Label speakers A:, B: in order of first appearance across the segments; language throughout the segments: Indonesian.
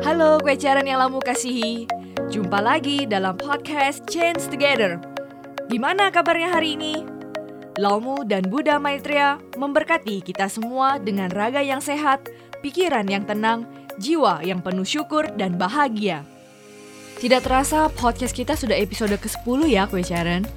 A: Halo kue caran yang lamu kasihi Jumpa lagi dalam podcast Change Together Gimana kabarnya hari ini? Laumu dan Buddha Maitreya memberkati kita semua dengan raga yang sehat, pikiran yang tenang, jiwa yang penuh syukur dan bahagia. Tidak terasa podcast kita sudah episode ke-10 ya kue caran.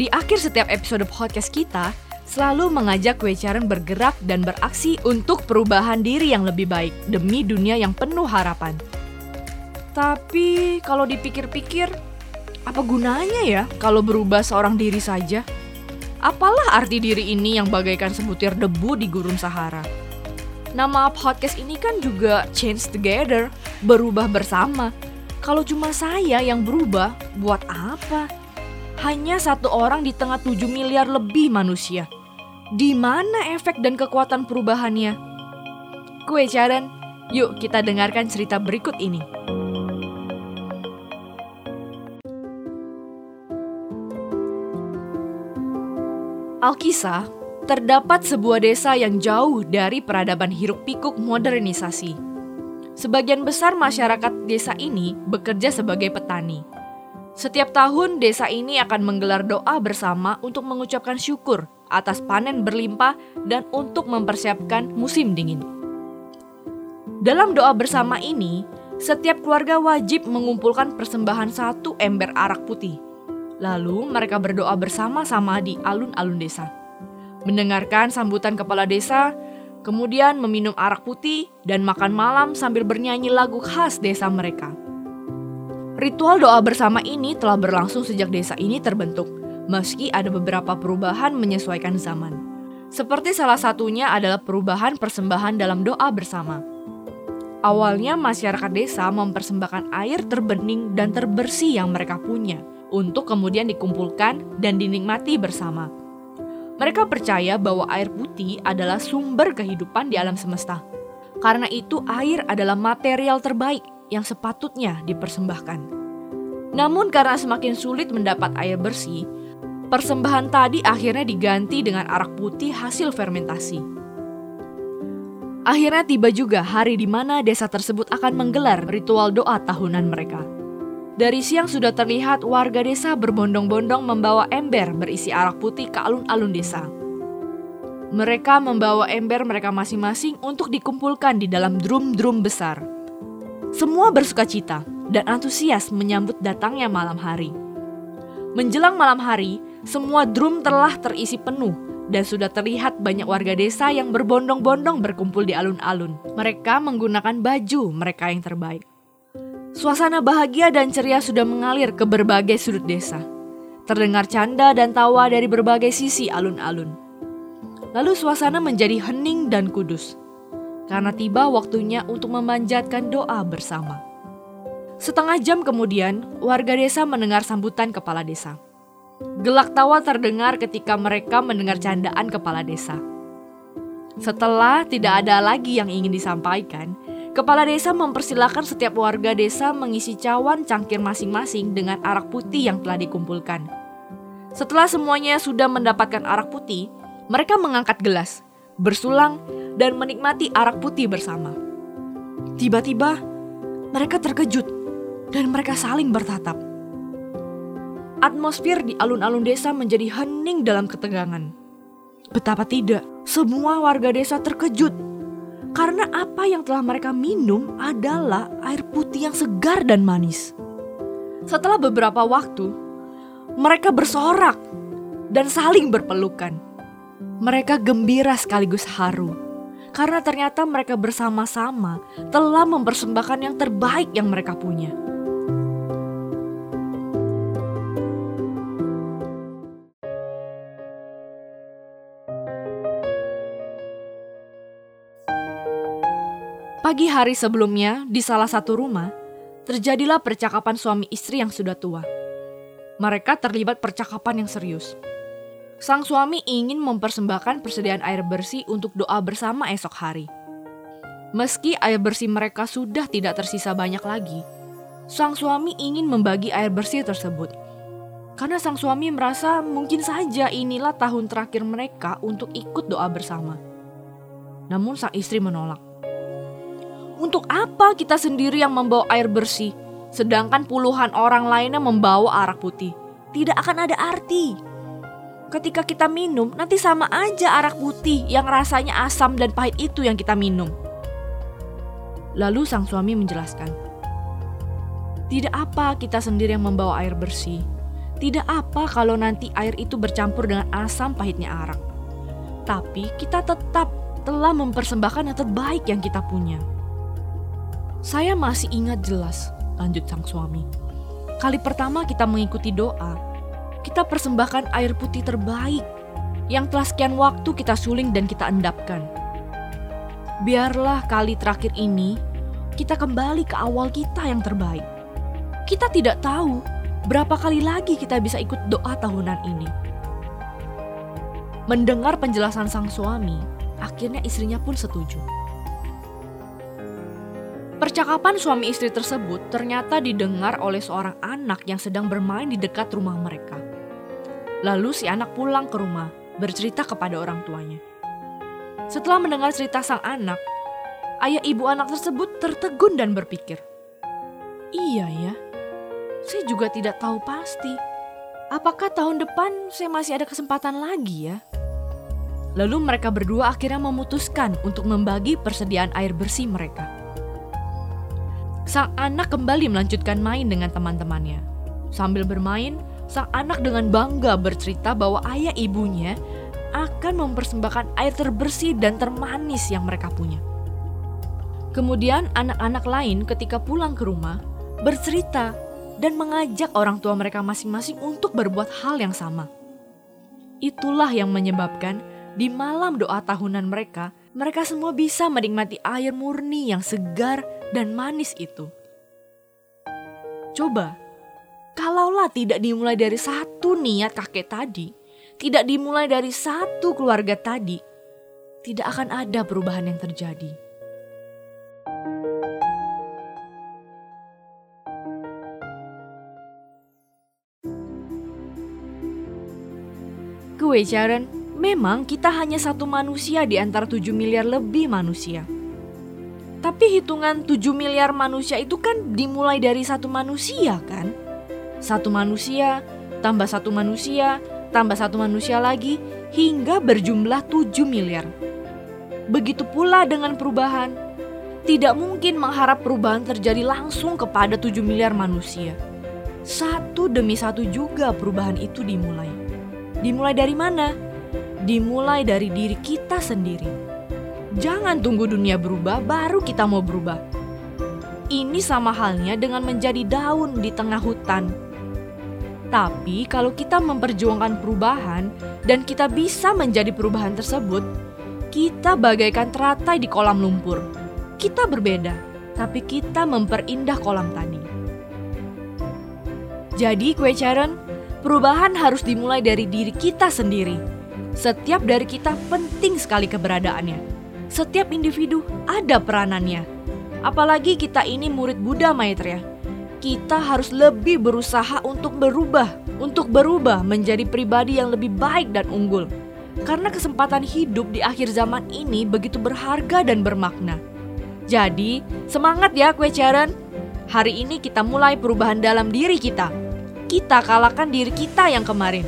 A: Di akhir setiap episode podcast kita, selalu mengajak kue Kwecaran bergerak dan beraksi untuk perubahan diri yang lebih baik demi dunia yang penuh harapan. Tapi kalau dipikir-pikir, apa gunanya ya kalau berubah seorang diri saja? Apalah arti diri ini yang bagaikan sebutir debu di gurun Sahara? Nama podcast ini kan juga change together, berubah bersama. Kalau cuma saya yang berubah, buat apa? Hanya satu orang di tengah 7 miliar lebih manusia di mana efek dan kekuatan perubahannya? Kue Caran, yuk kita dengarkan cerita berikut ini. Alkisah, terdapat sebuah desa yang jauh dari peradaban hiruk pikuk modernisasi. Sebagian besar masyarakat desa ini bekerja sebagai petani. Setiap tahun desa ini akan menggelar doa bersama untuk mengucapkan syukur atas panen berlimpah dan untuk mempersiapkan musim dingin. Dalam doa bersama ini, setiap keluarga wajib mengumpulkan persembahan satu ember arak putih. Lalu mereka berdoa bersama-sama di alun-alun desa. Mendengarkan sambutan kepala desa, kemudian meminum arak putih dan makan malam sambil bernyanyi lagu khas desa mereka. Ritual doa bersama ini telah berlangsung sejak desa ini terbentuk meski ada beberapa perubahan menyesuaikan zaman. Seperti salah satunya adalah perubahan persembahan dalam doa bersama. Awalnya masyarakat desa mempersembahkan air terbening dan terbersih yang mereka punya untuk kemudian dikumpulkan dan dinikmati bersama. Mereka percaya bahwa air putih adalah sumber kehidupan di alam semesta. Karena itu air adalah material terbaik yang sepatutnya dipersembahkan. Namun karena semakin sulit mendapat air bersih, Persembahan tadi akhirnya diganti dengan arak putih hasil fermentasi. Akhirnya tiba juga hari di mana desa tersebut akan menggelar ritual doa tahunan mereka. Dari siang sudah terlihat warga desa berbondong-bondong membawa ember berisi arak putih ke alun-alun desa. Mereka membawa ember mereka masing-masing untuk dikumpulkan di dalam drum-drum besar. Semua bersuka cita dan antusias menyambut datangnya malam hari. Menjelang malam hari, semua drum telah terisi penuh dan sudah terlihat banyak warga desa yang berbondong-bondong berkumpul di alun-alun. Mereka menggunakan baju mereka yang terbaik. Suasana bahagia dan ceria sudah mengalir ke berbagai sudut desa. Terdengar canda dan tawa dari berbagai sisi alun-alun. Lalu suasana menjadi hening dan kudus. Karena tiba waktunya untuk memanjatkan doa bersama. Setengah jam kemudian, warga desa mendengar sambutan kepala desa. Gelak tawa terdengar ketika mereka mendengar candaan kepala desa. Setelah tidak ada lagi yang ingin disampaikan, kepala desa mempersilahkan setiap warga desa mengisi cawan cangkir masing-masing dengan arak putih yang telah dikumpulkan. Setelah semuanya sudah mendapatkan arak putih, mereka mengangkat gelas, bersulang, dan menikmati arak putih bersama. Tiba-tiba, mereka terkejut dan mereka saling bertatap. Atmosfer di alun-alun desa menjadi hening dalam ketegangan. Betapa tidak, semua warga desa terkejut karena apa yang telah mereka minum adalah air putih yang segar dan manis. Setelah beberapa waktu, mereka bersorak dan saling berpelukan. Mereka gembira sekaligus haru karena ternyata mereka bersama-sama telah mempersembahkan yang terbaik yang mereka punya. Pagi hari sebelumnya, di salah satu rumah, terjadilah percakapan suami istri yang sudah tua. Mereka terlibat percakapan yang serius. Sang suami ingin mempersembahkan persediaan air bersih untuk doa bersama esok hari. Meski air bersih mereka sudah tidak tersisa banyak lagi, sang suami ingin membagi air bersih tersebut. Karena sang suami merasa mungkin saja inilah tahun terakhir mereka untuk ikut doa bersama. Namun sang istri menolak Untuk apa kita sendiri yang membawa air bersih, sedangkan puluhan orang lainnya membawa arak putih? Tidak akan ada arti. Ketika kita minum, nanti sama aja arak putih yang rasanya asam dan pahit itu yang kita minum. Lalu sang suami menjelaskan, "Tidak apa kita sendiri yang membawa air bersih. Tidak apa kalau nanti air itu bercampur dengan asam pahitnya arak. Tapi kita tetap telah mempersembahkan yang terbaik yang kita punya." Saya masih ingat jelas, lanjut sang suami. Kali pertama kita mengikuti doa, kita persembahkan air putih terbaik yang telah sekian waktu kita suling dan kita endapkan. Biarlah kali terakhir ini kita kembali ke awal kita yang terbaik. Kita tidak tahu berapa kali lagi kita bisa ikut doa tahunan ini. Mendengar penjelasan sang suami, akhirnya istrinya pun setuju. Percakapan suami istri tersebut ternyata didengar oleh seorang anak yang sedang bermain di dekat rumah mereka. Lalu si anak pulang ke rumah, bercerita kepada orang tuanya. Setelah mendengar cerita sang anak, ayah ibu anak tersebut tertegun dan berpikir, "Iya ya, saya juga tidak tahu pasti. Apakah tahun depan saya masih ada kesempatan lagi ya?" Lalu mereka berdua akhirnya memutuskan untuk membagi persediaan air bersih mereka sang anak kembali melanjutkan main dengan teman-temannya. Sambil bermain, sang anak dengan bangga bercerita bahwa ayah ibunya akan mempersembahkan air terbersih dan termanis yang mereka punya. Kemudian anak-anak lain ketika pulang ke rumah bercerita dan mengajak orang tua mereka masing-masing untuk berbuat hal yang sama. Itulah yang menyebabkan di malam doa tahunan mereka, mereka semua bisa menikmati air murni yang segar dan manis itu. Coba, kalaulah tidak dimulai dari satu niat kakek tadi, tidak dimulai dari satu keluarga tadi, tidak akan ada perubahan yang terjadi. Kewajaran, memang kita hanya satu manusia di antara tujuh miliar lebih manusia. Tapi hitungan 7 miliar manusia itu kan dimulai dari satu manusia kan? Satu manusia, tambah satu manusia, tambah satu manusia lagi, hingga berjumlah 7 miliar. Begitu pula dengan perubahan. Tidak mungkin mengharap perubahan terjadi langsung kepada 7 miliar manusia. Satu demi satu juga perubahan itu dimulai. Dimulai dari mana? Dimulai dari diri kita sendiri. Jangan tunggu dunia berubah baru kita mau berubah. Ini sama halnya dengan menjadi daun di tengah hutan. Tapi kalau kita memperjuangkan perubahan dan kita bisa menjadi perubahan tersebut, kita bagaikan teratai di kolam lumpur. Kita berbeda, tapi kita memperindah kolam tadi. Jadi kue Sharon, perubahan harus dimulai dari diri kita sendiri. Setiap dari kita penting sekali keberadaannya setiap individu ada peranannya. Apalagi kita ini murid Buddha Maitreya. Kita harus lebih berusaha untuk berubah, untuk berubah menjadi pribadi yang lebih baik dan unggul. Karena kesempatan hidup di akhir zaman ini begitu berharga dan bermakna. Jadi, semangat ya kue Charan. Hari ini kita mulai perubahan dalam diri kita. Kita kalahkan diri kita yang kemarin.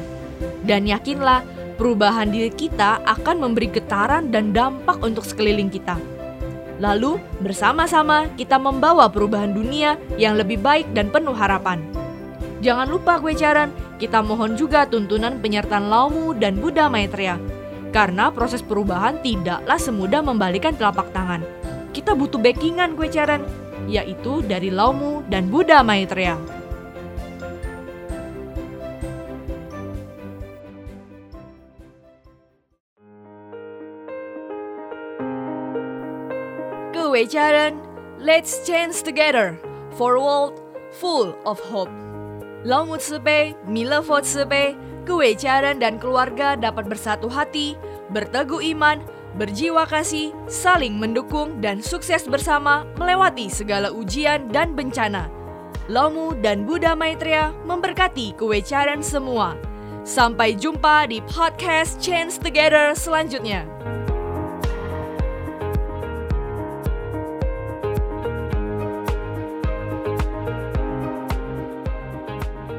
A: Dan yakinlah perubahan diri kita akan memberi getaran dan dampak untuk sekeliling kita. Lalu, bersama-sama kita membawa perubahan dunia yang lebih baik dan penuh harapan. Jangan lupa kue caran, kita mohon juga tuntunan penyertaan Laumu dan Buddha Maitreya. Karena proses perubahan tidaklah semudah membalikan telapak tangan. Kita butuh backingan kue caran, yaitu dari Laumu dan Buddha Maitreya. Kewajaran, let's change together for a world full of hope. Lamu Tsebe, Milavo Tsebe, Kewajaran dan keluarga dapat bersatu hati, berteguh iman, berjiwa kasih, saling mendukung dan sukses bersama melewati segala ujian dan bencana. Lamu dan Buddha Maitreya memberkati kewecaran semua. Sampai jumpa di podcast Change Together selanjutnya.